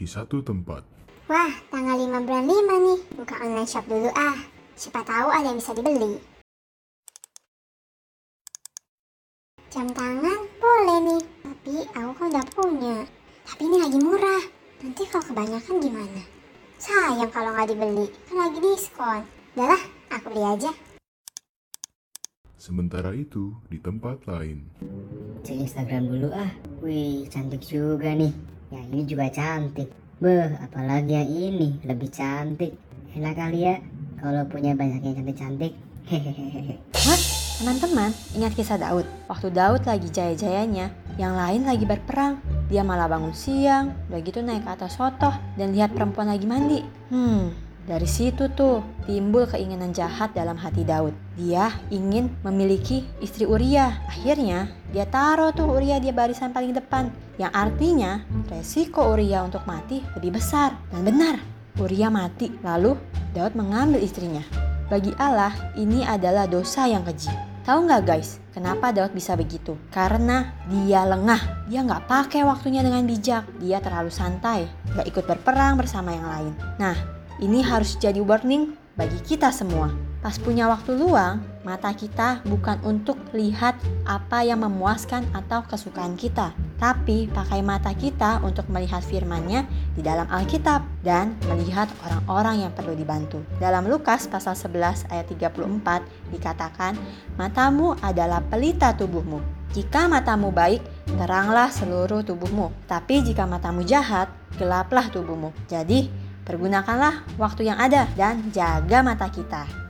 di satu tempat. Wah, tanggal 5 bulan 5 nih. Buka online shop dulu ah. Siapa tahu ada yang bisa dibeli. Jam tangan boleh nih. Tapi aku kan udah punya. Tapi ini lagi murah. Nanti kalau kebanyakan gimana? Sayang kalau nggak dibeli. Kan lagi diskon. Udahlah, aku beli aja. Sementara itu, di tempat lain, Cek Instagram dulu ah. Wih, cantik juga nih. Yang ini juga cantik. Beh, apalagi yang ini lebih cantik. Enak kali ya kalau punya banyak yang cantik-cantik. Hehehe. Teman-teman, ingat kisah Daud. Waktu Daud lagi jaya-jayanya, yang lain lagi berperang. Dia malah bangun siang, udah gitu naik ke atas sotoh dan lihat perempuan lagi mandi. Hmm, dari situ tuh timbul keinginan jahat dalam hati Daud. Dia ingin memiliki istri Uria. Akhirnya dia taruh tuh Uria di barisan paling depan. Yang artinya resiko Uria untuk mati lebih besar. Dan benar, Uria mati. Lalu Daud mengambil istrinya. Bagi Allah, ini adalah dosa yang keji. Tahu nggak guys, kenapa Daud bisa begitu? Karena dia lengah. Dia nggak pakai waktunya dengan bijak. Dia terlalu santai, nggak ikut berperang bersama yang lain. Nah, ini harus jadi warning bagi kita semua. Pas punya waktu luang, mata kita bukan untuk lihat apa yang memuaskan atau kesukaan kita, tapi pakai mata kita untuk melihat firman-Nya di dalam Alkitab dan melihat orang-orang yang perlu dibantu. Dalam Lukas pasal 11 ayat 34 dikatakan, "Matamu adalah pelita tubuhmu. Jika matamu baik, teranglah seluruh tubuhmu. Tapi jika matamu jahat, gelaplah tubuhmu." Jadi, pergunakanlah waktu yang ada dan jaga mata kita.